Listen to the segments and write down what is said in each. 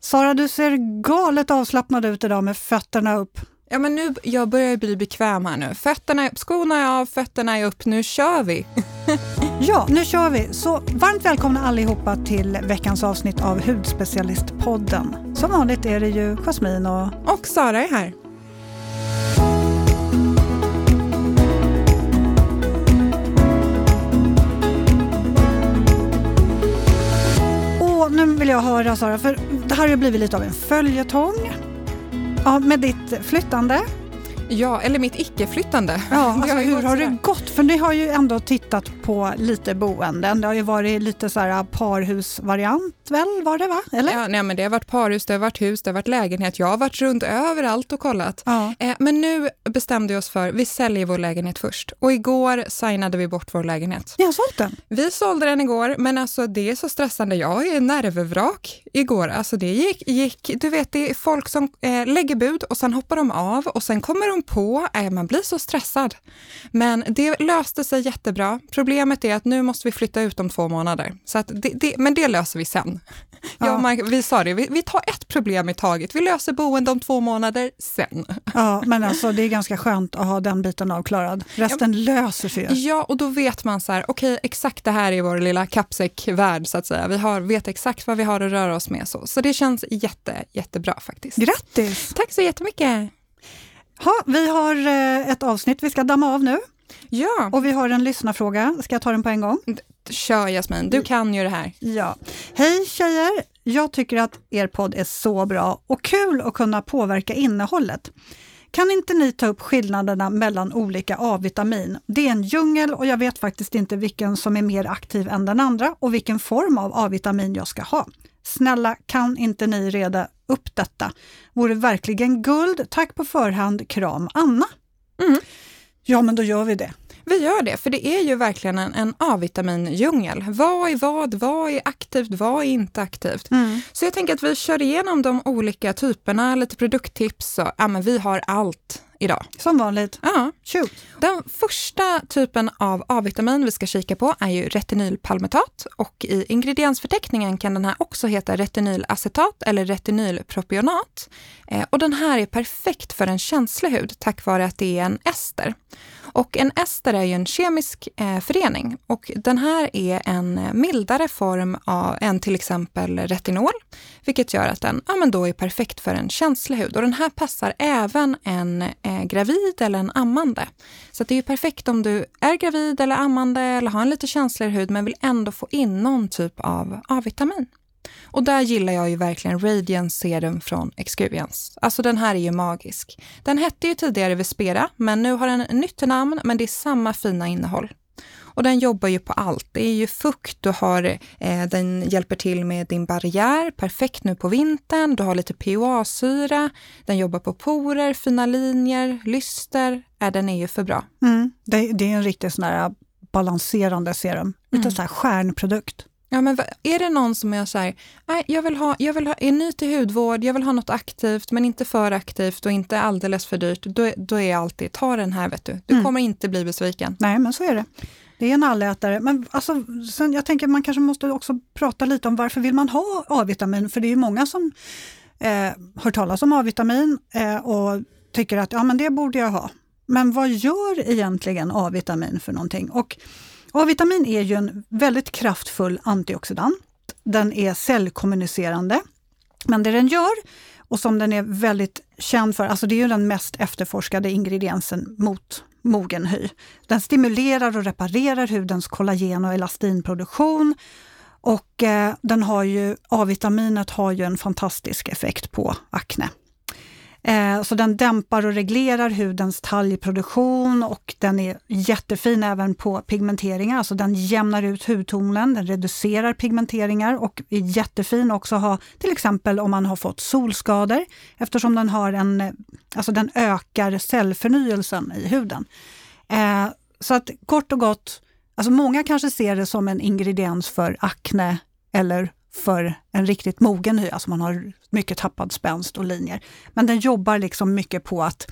Sara, du ser galet avslappnad ut idag med fötterna upp. Ja, men nu, jag börjar bli bekväm här nu. Fötterna är upp, skorna är av, fötterna är upp. Nu kör vi! ja, nu kör vi. Så varmt välkomna allihopa till veckans avsnitt av Hudspecialistpodden. Som vanligt är det ju Jasmin och... Och Sara är här. Och nu vill jag höra Sara, för det här har ju blivit lite av en följetong. Ja, med ditt flyttande. Ja, eller mitt icke-flyttande. Ja, alltså, har hur har det gått? För ni har ju ändå tittat på lite boenden. Det har ju varit lite så här parhusvariant väl, var det va? Eller? Ja, nej, men det har varit parhus, det har varit hus, det har varit lägenhet. Jag har varit runt överallt och kollat. Ja. Eh, men nu bestämde vi oss för, vi säljer vår lägenhet först. Och igår signade vi bort vår lägenhet. Ni har sålt den? Vi sålde den igår, men alltså det är så stressande. Jag är nervvrak igår. Alltså det gick, gick du vet det är folk som eh, lägger bud och sen hoppar de av och sen kommer de på, eh, man blir så stressad. Men det löste sig jättebra. Problemet är att nu måste vi flytta ut om två månader. Så att det, det, men det löser vi sen. Ja. Jag Mark, vi sa det, vi, vi, tar ett problem i taget. Vi löser boende om två månader sen. Ja, men alltså det är ganska skönt att ha den biten avklarad. Resten ja, löser sig Ja, och då vet man så här, okej, okay, exakt det här är vår lilla kappsäckvärld så att säga. Vi har, vet exakt vad vi har att röra oss med. Så, så det känns jätte, jättebra faktiskt. Grattis! Tack så jättemycket! Ha, vi har eh, ett avsnitt vi ska damma av nu. Ja. Och vi har en lyssnarfråga. Ska jag ta den på en gång? Kör Jasmin, du kan ju det här. Ja. Hej tjejer! Jag tycker att er podd är så bra och kul att kunna påverka innehållet. Kan inte ni ta upp skillnaderna mellan olika A-vitamin? Det är en djungel och jag vet faktiskt inte vilken som är mer aktiv än den andra och vilken form av A-vitamin jag ska ha. Snälla, kan inte ni reda upp detta? Vore verkligen guld. Tack på förhand. Kram Anna. Mm. Ja, men då gör vi det. Vi gör det, för det är ju verkligen en, en A-vitamindjungel. Vad är vad? Vad är aktivt? Vad är inte aktivt? Mm. Så jag tänker att vi kör igenom de olika typerna, lite produkttips och ja, men vi har allt idag. Som vanligt. Ja. Shoot. Den första typen av A-vitamin vi ska kika på är ju retinylpalmitat och i ingrediensförteckningen kan den här också heta retinylacetat eller retinylpropionat. Eh, och den här är perfekt för en känslig hud tack vare att det är en ester. Och en ester är ju en kemisk eh, förening och den här är en mildare form av, än till exempel retinol, vilket gör att den ja, men då är perfekt för en känslig hud. Och den här passar även en eh, gravid eller en ammande. Så det är ju perfekt om du är gravid eller ammande eller har en lite känsligare hud men vill ändå få in någon typ av A-vitamin. Och där gillar jag ju verkligen Radiance Serum från Excuriance. Alltså den här är ju magisk. Den hette ju tidigare Vespera, men nu har den nytt namn, men det är samma fina innehåll. Och den jobbar ju på allt. Det är ju fukt, du har, eh, den hjälper till med din barriär, perfekt nu på vintern. Du har lite POA-syra, den jobbar på porer, fina linjer, lyster. Äh, den är ju för bra. Mm. Det, det, är en riktigt sån här balanserande serum. Lite mm. sån här stjärnprodukt. Ja, men är det någon som är så här, nej, jag vill ha, jag vill ha, är ny till hudvård, jag vill ha något aktivt men inte för aktivt och inte alldeles för dyrt, då, då är jag alltid, ta den här vet du. Du mm. kommer inte bli besviken. Nej, men så är det. Det är en allätare. Men alltså, sen, jag tänker man kanske måste också prata lite om varför vill man ha A-vitamin? För det är många som eh, hör talas om A-vitamin eh, och tycker att ja, men det borde jag ha. Men vad gör egentligen A-vitamin för någonting? Och A-vitamin är ju en väldigt kraftfull antioxidant. Den är cellkommunicerande. Men det den gör, och som den är väldigt känd för, alltså det är ju den mest efterforskade ingrediensen mot mogen hy. Den stimulerar och reparerar hudens kollagen och elastinproduktion. Och eh, den har ju, A-vitaminet har ju en fantastisk effekt på akne. Eh, så den dämpar och reglerar hudens talgproduktion och den är jättefin även på pigmenteringar, alltså den jämnar ut hudtonen, den reducerar pigmenteringar och är jättefin också att ha till exempel om man har fått solskador eftersom den har en, alltså den ökar cellförnyelsen i huden. Eh, så att kort och gott, alltså många kanske ser det som en ingrediens för akne eller för en riktigt mogen hy, alltså man har mycket tappad spänst och linjer. Men den jobbar liksom mycket på att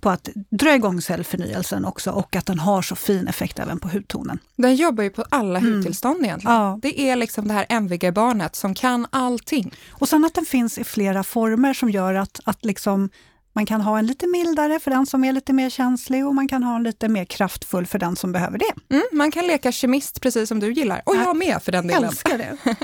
på att dra igång cellförnyelsen också och att den har så fin effekt även på hudtonen. Den jobbar ju på alla mm. hudtillstånd egentligen. Ja. Det är liksom det här MVG-barnet som kan allting. Och sen att den finns i flera former som gör att, att liksom man kan ha en lite mildare för den som är lite mer känslig och man kan ha en lite mer kraftfull för den som behöver det. Mm, man kan leka kemist precis som du gillar och jag med för den delen. Älskar det.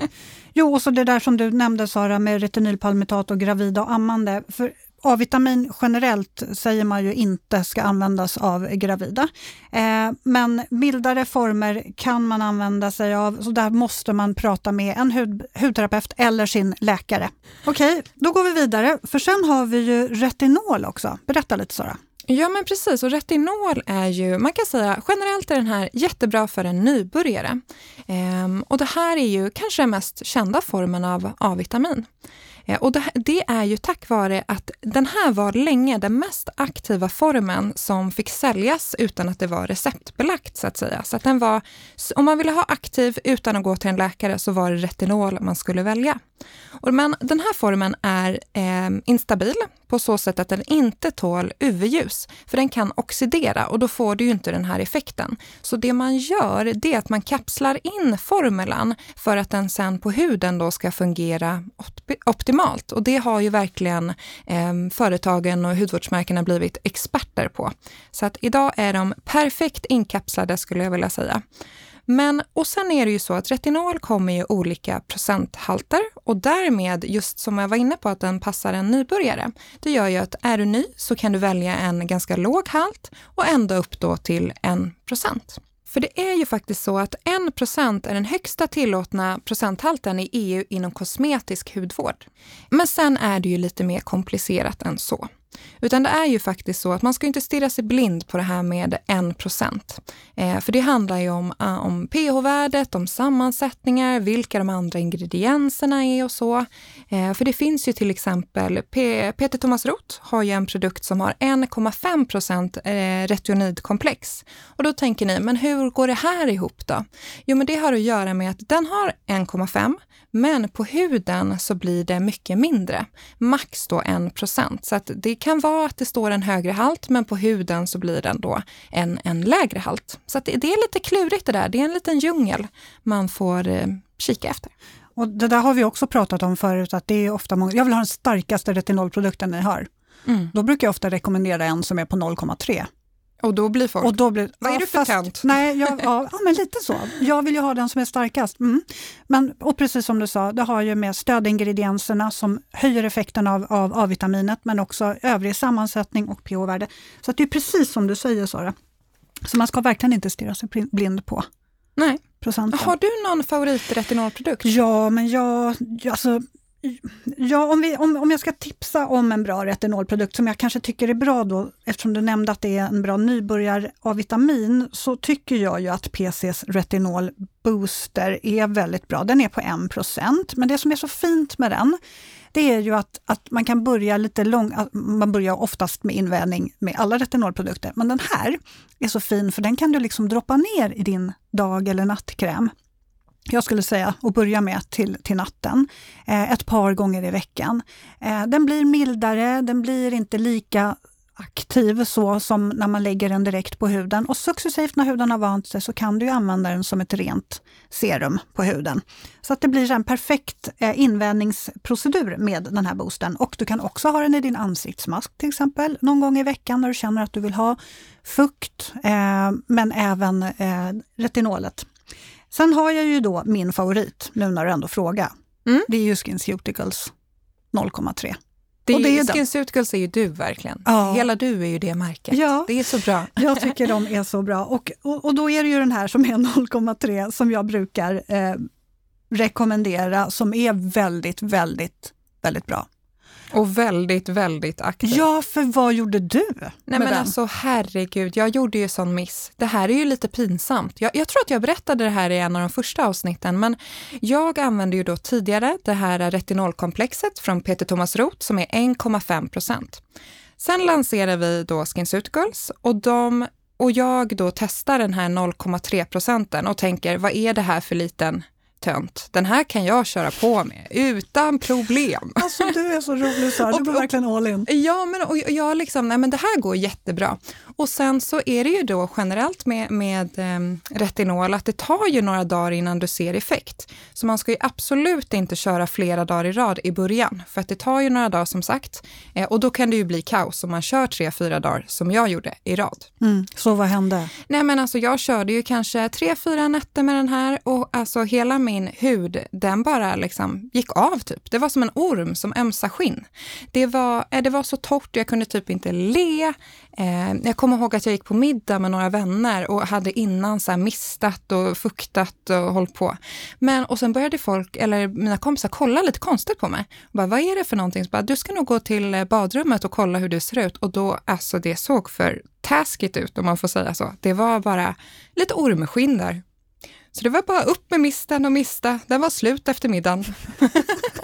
jo, och så det där som du nämnde Sara med retinylpalmitat och gravida och ammande. För A-vitamin generellt säger man ju inte ska användas av gravida. Eh, men mildare former kan man använda sig av, så där måste man prata med en hud, hudterapeut eller sin läkare. Okej, okay, då går vi vidare, för sen har vi ju retinol också. Berätta lite Sara. Ja men precis, och retinol är ju, man kan säga generellt är den här jättebra för en nybörjare. Ehm, och det här är ju kanske den mest kända formen av A-vitamin. Eh, och det, det, är ju tack vare att den här var länge den mest aktiva formen som fick säljas utan att det var receptbelagt så att säga. Så att den var, om man ville ha aktiv utan att gå till en läkare så var det retinol man skulle välja. Men den här formen är eh, instabil på så sätt att den inte tål UV-ljus, för den kan oxidera och då får du ju inte den här effekten. Så det man gör, det är att man kapslar in formulan för att den sen på huden då ska fungera optimalt. Och det har ju verkligen eh, företagen och hudvårdsmärkena blivit experter på. Så att idag är de perfekt inkapslade skulle jag vilja säga. Men, och sen är det ju så att retinol kommer i olika procenthalter och därmed, just som jag var inne på, att den passar en nybörjare. Det gör ju att är du ny så kan du välja en ganska låg halt och ända upp då till 1 procent. För det är ju faktiskt så att 1 procent är den högsta tillåtna procenthalten i EU inom kosmetisk hudvård. Men sen är det ju lite mer komplicerat än så. Utan det är ju faktiskt så att man ska inte stirra sig blind på det här med 1 procent. Eh, för det handlar ju om, ah, om pH-värdet, om sammansättningar, vilka de andra ingredienserna är och så. Eh, för det finns ju till exempel, P Peter Thomas Roth har ju en produkt som har 1,5 procent eh, retionidkomplex. Och då tänker ni, men hur går det här ihop då? Jo, men det har att göra med att den har 1,5 men på huden så blir det mycket mindre, max då 1 procent. Så att det kan vara att det står en högre halt, men på huden så blir den då en, en lägre halt. Så det, det, är lite klurigt det där. Det är en liten djungel man får eh, kika efter. Och Det där har vi också pratat om förut, att det är ofta många, jag vill ha den starkaste retinolprodukten ni har. Mm. Då brukar jag ofta rekommendera en som är på 0,3. Och då blir folk, och då blir, vad ja, är du för tant? Nej, jag, ja, ja, men lite så. Jag vill ju ha den som är starkast. Mm. Men, och precis som du sa, det har ju med stödingredienserna som höjer effekten av, av A-vitaminet, men också övrig sammansättning och pH-värde. Så det är precis som du säger Sara. Så man ska verkligen inte stirra sig blind på Nej. procenten. Har du någon favoritretinolprodukt? Ja, men jag, alltså, Ja, om, vi, om, om jag ska tipsa om en bra retinolprodukt som jag kanske tycker är bra då, eftersom du nämnde att det är en bra nybörjar av vitamin, så tycker jag ju att PCs retinol booster är väldigt bra. Den är på 1 men det som är så fint med den, det är ju att, att man kan börja lite långt, man börjar oftast med invändning med alla retinolprodukter, men den här är så fin för den kan du liksom droppa ner i din dag eller nattkräm jag skulle säga, och börja med till, till natten, eh, ett par gånger i veckan. Eh, den blir mildare, den blir inte lika aktiv så som när man lägger den direkt på huden. Och successivt när huden har vant sig så kan du använda den som ett rent serum på huden. Så att det blir en perfekt eh, invändningsprocedur med den här boosten. Och du kan också ha den i din ansiktsmask till exempel, någon gång i veckan när du känner att du vill ha fukt, eh, men även eh, retinolet Sen har jag ju då min favorit, nu när du ändå frågar. Mm. Det är ju SkinCeuticals 0,3. Det är, det är SkinCeuticals är ju du verkligen. Ja. Hela du är ju det märket. Ja. Det är så bra. Jag tycker de är så bra. Och, och, och då är det ju den här som är 0,3 som jag brukar eh, rekommendera, som är väldigt, väldigt, väldigt bra. Och väldigt, väldigt aktiv. Ja, för vad gjorde du? Nej men den? alltså herregud, jag gjorde ju sån miss. Det här är ju lite pinsamt. Jag, jag, tror att jag berättade det här i en av de första avsnitten, men jag använde ju då tidigare det här retinolkomplexet från Peter Thomas Roth som är 1,5 procent. Sen lanserade vi då SkinCeuticals och de och jag då testar den här 0,3 procenten och tänker, vad är det här för liten tönt. Den här kan jag köra på med utan problem. Alltså du är så rolig Sara, du går verkligen all in. Ja, men, och jag liksom, nej men det här går jättebra. Och sen så är det ju då generellt med, med eh, retinol att det tar ju några dagar innan du ser effekt. Så man ska ju absolut inte köra flera dagar i rad i början, för att det tar ju några dagar som sagt. Eh, och då kan det ju bli kaos om man kör tre, fyra dagar som jag gjorde i rad. Mm, så vad hände? Nej men alltså jag körde ju kanske tre, fyra nätter med den här och alltså hela min min hud, den bara liksom gick av typ. Det var som en orm som ömsar skinn. Det var, eh, det var så torrt, jag kunde typ inte le. Eh, jag kommer ihåg att jag gick på middag med några vänner och hade innan så mistat och fuktat och hållit på. Men, och sen började folk, eller mina kompisar, kolla lite konstigt på mig. Och bara, vad är det för någonting? Så bara, du ska nog gå till eh, badrummet och kolla hur det ser ut. Och då, alltså det såg för taskigt ut om man får säga så. Det var bara lite ormskinn där. Så det var bara upp med misten och mista. Den var slut efter middagen.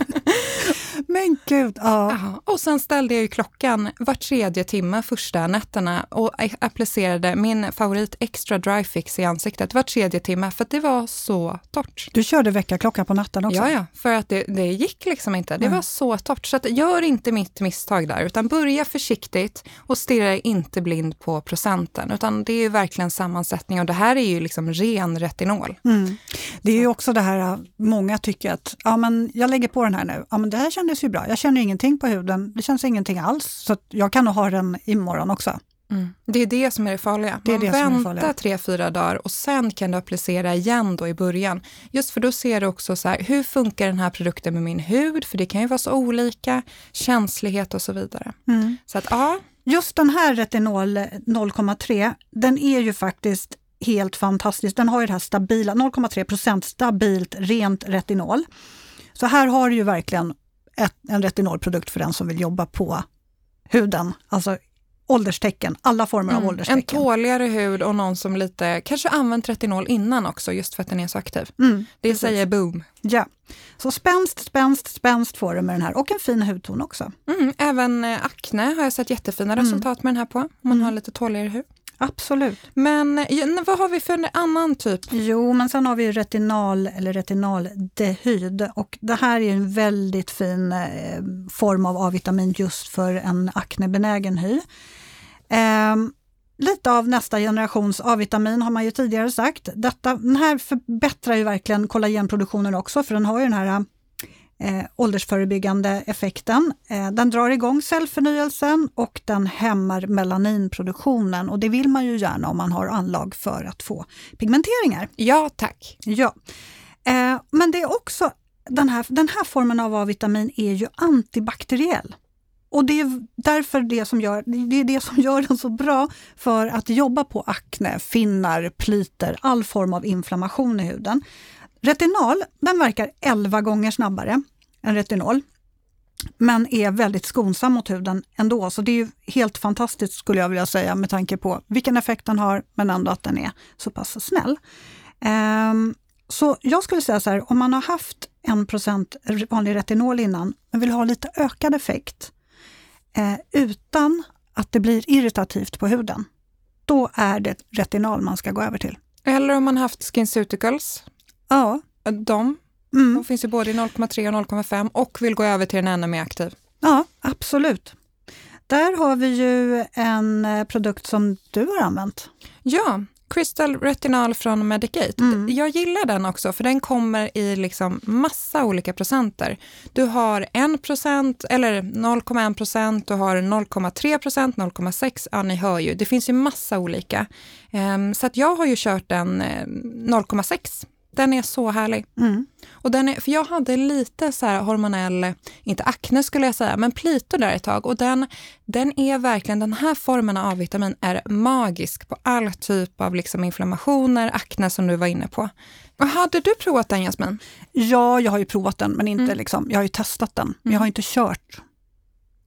Men gud, ja. Aha. Och sen ställde jag ju klockan var tredje timme första nätterna och applicerade min favorit extra dry fix i ansiktet var tredje timme för att det var så torrt. Du körde väckarklocka på natten också? Ja, ja, för att det, det gick liksom inte. Det mm. var så torrt. Så att gör inte mitt misstag där, utan börja försiktigt och stirra inte blind på procenten, utan det är ju verkligen sammansättning och det här är ju liksom ren retinol. Mm. Det är ju också det här, många tycker att ja, men jag lägger på den här nu, ja, men det här kändes ju bra. Jag känner ingenting på huden, det känns ingenting alls, så jag kan nog ha den imorgon också. Mm. Det är det som är det farliga. Man det det väntar tre, fyra dagar och sen kan du applicera igen då i början. Just för då ser du också så här, hur funkar den här produkten med min hud? För det kan ju vara så olika, känslighet och så vidare. Mm. Så att ja. Just den här retinol 0,3, den är ju faktiskt helt fantastisk. Den har ju det här stabila, 0,3% stabilt rent retinol. Så här har du ju verkligen ett, en retinolprodukt för den som vill jobba på huden. Alltså ålderstecken, alla former mm, av ålderstecken. En tåligare hud och någon som lite, kanske använt retinol innan också, just för att den är så aktiv. Mm, det precis. säger boom. Ja, så spänst, spänst, spänst får du med den här och en fin hudton också. Mm, även eh, akne har jag sett jättefina mm. resultat med den här på, om man mm. har lite tåligare hud. Absolut. Men vad har vi för annan typ? Jo, men sen har vi retinal eller retinaldehyd och det här är en väldigt fin eh, form av A-vitamin just för en aknebenägen hy. Eh, lite av nästa generations A-vitamin har man ju tidigare sagt. Detta, den här förbättrar ju verkligen kollagenproduktionen också för den har ju den här eh, åldersförebyggande effekten. Eh, den drar igång cellförnyelsen och den hämmar melaninproduktionen och det vill man ju gärna om man har anlag för att få pigmenteringar. Ja tack! Ja. Eh, men det är också, den här, den här formen av A-vitamin är ju antibakteriell. Och det är därför det som gör, det är det som gör den så bra för att jobba på akne, finnar, pliter, all form av inflammation i huden. Retinal den verkar 11 gånger snabbare än retinol men är väldigt skonsam mot huden ändå. Så det är helt fantastiskt skulle jag vilja säga med tanke på vilken effekt den har men ändå att den är så pass snäll. Um, så jag skulle säga så här, om man har haft 1 vanlig retinol innan men vill ha lite ökad effekt eh, utan att det blir irritativt på huden, då är det retinol man ska gå över till. Eller om man haft SkinCeuticals Ja. De, mm. de finns ju både i 0,3 och 0,5 och vill gå över till en ännu mer aktiv. Ja, absolut. Där har vi ju en eh, produkt som du har använt. Ja, Crystal Retinal från Medicate. Mm. Jag gillar den också för den kommer i liksom massa olika procenter. Du har 1 procent eller 0,1 procent, du har 0,3 procent, 0,6, ja ni hör ju, det finns ju massa olika. Um, så att jag har ju kört en 0,6 eh, den är så härlig. Mm. Och den är, för jag hade lite så här hormonell, inte akne skulle jag säga, men plitor där ett tag. Och den, den är verkligen, den här formen av A-vitamin är magisk på all typ av liksom inflammationer, akne som du var inne på. Och hade du provat den Jasmin? Ja, jag har ju provat den, men inte mm. liksom, jag har ju testat den, men jag har inte kört.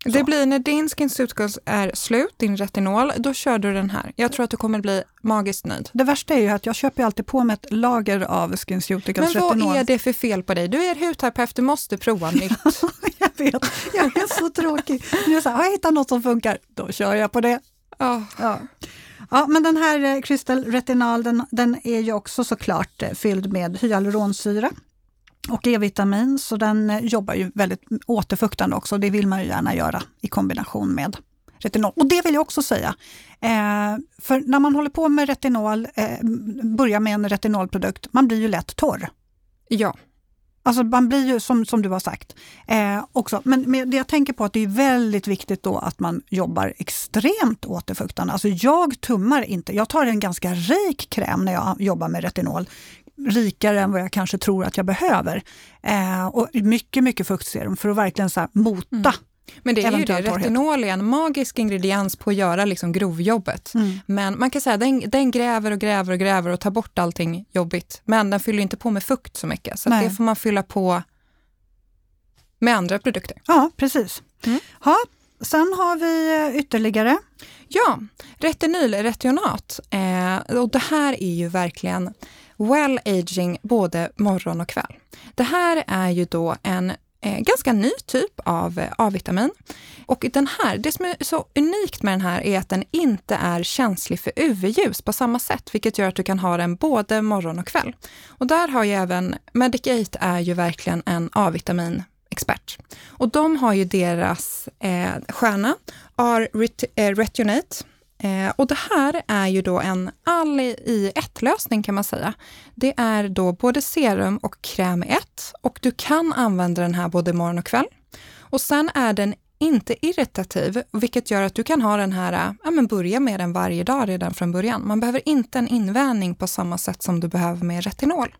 Så. Det blir när din SkinCeuticals är slut, din retinol, då kör du den här. Jag tror att du kommer bli magiskt nöjd. Det värsta är ju att jag köper alltid på mig ett lager av SkinCeuticals retinol. Men vad är det för fel på dig? Du är hudterapeut, du måste prova nytt. jag vet, jag är så tråkig. Jag så här, har jag hittat något som funkar, då kör jag på det. Oh. Ja. Ja, men den här eh, Crystal Retinal, den, den är ju också såklart eh, fylld med hyaluronsyra. Och E-vitamin, så den eh, jobbar ju väldigt återfuktande också. Det vill man ju gärna göra i kombination med retinol. Och det vill jag också säga. Eh, för när man håller på med retinol, eh, börjar med en retinolprodukt, man blir ju lätt torr. Ja. Alltså man blir ju som, som du har sagt eh, också. Men, men det jag tänker på att det är väldigt viktigt då att man jobbar extremt återfuktande. Alltså jag tummar inte. Jag tar en ganska rik kräm när jag jobbar med retinol. Rikare än vad jag kanske tror att jag behöver. Eh, och mycket, mycket fuktserum för att verkligen så mota mm. Men det är ju det, retinol är en magisk ingrediens på att göra liksom grovjobbet. Mm. Men man kan säga att den, den, gräver och gräver och gräver och tar bort allting jobbigt. Men den fyller inte på med fukt så mycket, så det får man fylla på med andra produkter. Ja, precis. Mm. Ha, sen har vi eh, ytterligare. Ja, retinylretionat. Eh, och det här är ju verkligen well aging både morgon och kväll. Det här är ju då en eh, ganska ny typ av eh, A-vitamin. Och den här, det som är så unikt med den här är att den inte är känslig för UV-ljus på samma sätt, vilket gör att du kan ha den både morgon och kväll. Och där har ju även, Medicate är ju verkligen en A-vitamin expert. Och de har ju deras eh, stjärna, R-retinate, eh, Eh, och det här är ju då en all i ett-lösning kan man säga. Det är då både serum och kräm i ett och du kan använda den här både morgon och kväll. Och sen är den inte irritativ, vilket gör att du kan ha den här, eh, ja men börja med den varje dag redan från början. Man behöver inte en invändning på samma sätt som du behöver med retinol.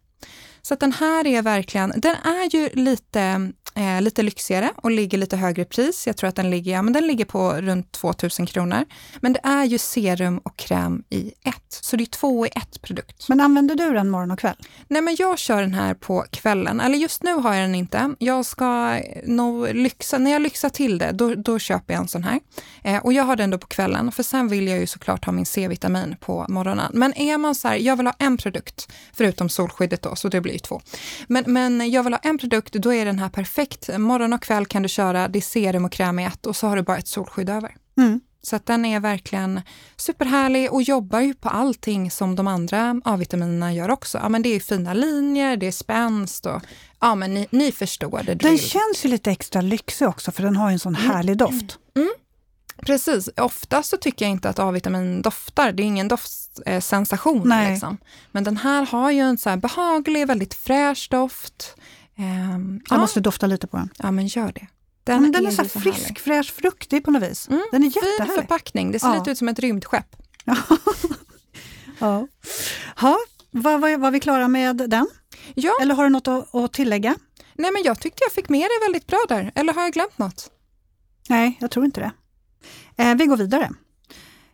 Så att den här är verkligen, den är ju lite, eh, lite lyxigare och ligger lite högre pris. Jag tror att den ligger, ja, men den ligger på runt 2000 kronor. Men det är ju serum och kräm i ett, så det är två i ett produkt. Men använder du den morgon och kväll? Nej, men jag kör den här på kvällen. Eller just nu har jag den inte. Jag ska nog lyxa, när jag lyxar till det, då, då köper jag en sån här. Eh, och jag har den då på kvällen, för sen vill jag ju såklart ha min C-vitamin på morgonen. Men är man så här, jag vill ha en produkt, förutom solskyddet då, så det blir blir två. Men, men jag vill ha en produkt, då är den här perfekt. Morgon och kväll kan du köra, det är serum och kräm i ett och så har du bara ett solskydd över. Mm. Så att den är verkligen superhärlig och jobbar ju på allting som de andra A-vitaminerna gör också. Ja, men det är fina linjer, det är spänst och ja, men ni, ni förstår det. Den känns ju lite extra lyxig också för den har en sån mm. härlig doft. Mm. Precis. Ofta så tycker jag inte att A-vitamin doftar. Det är ingen doftsensation. Eh, liksom. Men den här har ju en så behaglig, väldigt fräsch doft. Um, jag ja. måste dofta lite på den. Ja, men gör det. Den, ja, den är, är så, så frisk, härlig. fräsch, fruktig på något vis. Mm, den är jättehärlig. Fin förpackning. Det ser ja. lite ut som ett rymdskepp. ja. ja. Ha, var, var, var vi klara med den? Ja. Eller har du något att, att tillägga? Nej, men jag tyckte jag fick med det väldigt bra där. Eller har jag glömt något? Nej, jag tror inte det. Eh, vi går vidare.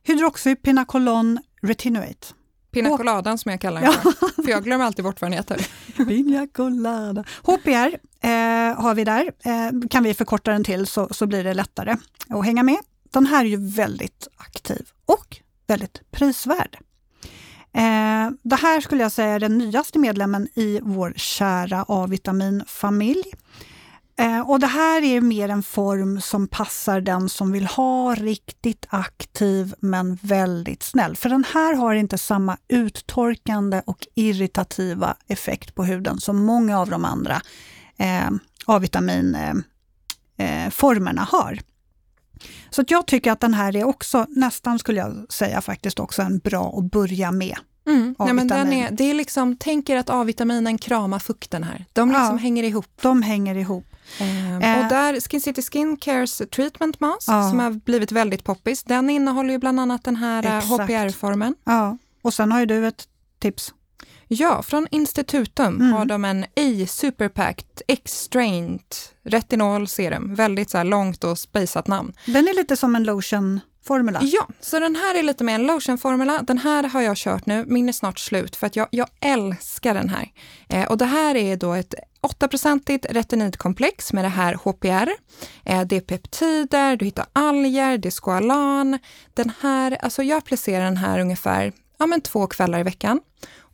Hydroxypinacolon retinoate. Pina coladan som jag kallar den för, för jag glömmer alltid bort vad den heter. Pina colada. HPR eh, har vi där, eh, kan vi förkorta den till så, så blir det lättare att hänga med. Den här är ju väldigt aktiv och väldigt prisvärd. Eh, det här skulle jag säga är den nyaste medlemmen i vår kära A-vitaminfamilj. Eh, och det här är mer en form som passar den som vill ha riktigt aktiv men väldigt snäll. För den här har inte samma uttorkande och irritativa effekt på huden som många av de andra eh, A-vitaminformerna eh, har. Så jag tycker att den här är också, nästan skulle jag säga faktiskt också en bra att börja med. Mm. Nej, men den är, det är liksom, tänker att A-vitaminen kramar fukten här. De liksom ja, hänger ihop. De hänger ihop. Um, uh, och där, Skin City Skin Cares Treatment Mask uh, som har blivit väldigt poppis, den innehåller ju bland annat den här eh, HPR-formen. Ja, och sen har ju du ett tips. Ja, från Institutum mm. har de en A Superpact X-Strained Retinol Serum. Väldigt så långt och spejsat namn. Den är lite som en lotion formula. Ja, så den här är lite mer en lotion-formula. Den här har jag kört nu, min är snart slut för att jag, jag älskar den här. Eh, och det här är då ett 8-procentigt retinidkomplex med det här HPR. Eh, det är peptider, du hittar alger, det är skoalan. Den här, alltså jag applicerar den här ungefär ja, men två kvällar i veckan.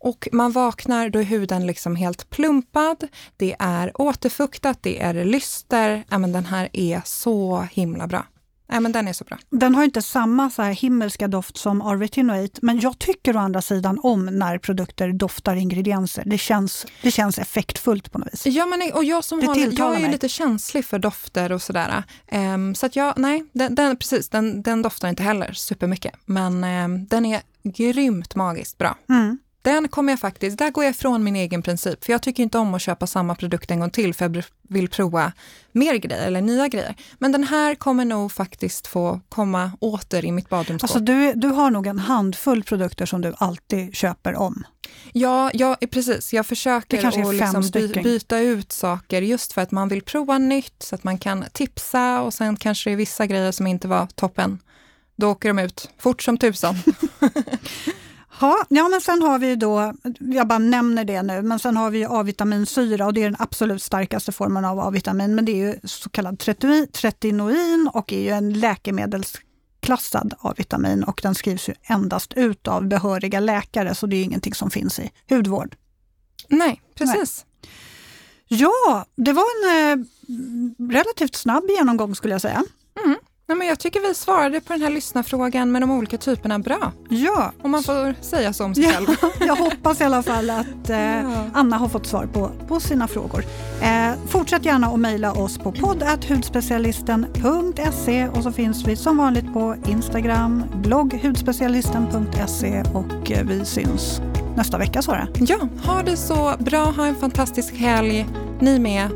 Och man vaknar, då är huden liksom helt plumpad, det är återfuktat, det är lyster. Ja, men den här är så himla bra. Nej, men den är så bra. Den har inte samma så här himmelska doft som Arvetinoate, men jag tycker å andra sidan om när produkter doftar ingredienser. Det känns, det känns effektfullt på något vis. Ja, men och jag som Det jag är ju mig. lite känslig för dofter och sådär. Ehm, så att jag, nej, den, den, precis, den, den doftar inte heller supermycket. Men ehm, den är grymt magiskt bra. Mm. Den kommer jag faktiskt, där går jag ifrån min egen princip. För jag tycker inte om att köpa samma produkt en gång till för jag vill prova mer grejer eller nya grejer. Men den här kommer nog faktiskt få komma åter i mitt badrumsskåp. Alltså du, du har nog en handfull produkter som du alltid köper om. Ja, ja, precis. Jag försöker att liksom by, byta ut saker just för att man vill prova nytt så att man kan tipsa och sen kanske det är vissa grejer som inte var toppen. Då åker de ut fort som tusan. Ha, ja, men sen har vi då, jag bara nämner det nu, men sen har vi A-vitaminsyra och det är den absolut starkaste formen av A-vitamin, men det är ju så kallad tretinoin- och är ju en läkemedelsklassad A-vitamin och den skrivs ju endast ut av behöriga läkare, så det är ingenting som finns i hudvård. Nej, precis. Ja, det var en eh, relativt snabb genomgång skulle jag säga. Nej, men jag tycker vi svarade på den här lyssnarfrågan med de olika typerna bra. Ja, Om man får säga så om sig Ja, själv. jag hoppas i alla fall att eh. Anna har fått svar på, på sina frågor. Eh, fortsätt gärna att mejla oss på podd.hudspecialisten.se och så finns vi som vanligt på Instagram, blogg hudspecialisten.se och eh, vi syns nästa vecka Sara. Ja, ha det så bra. Ha en fantastisk helg. Ni med.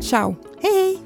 Ciao. Hej hej!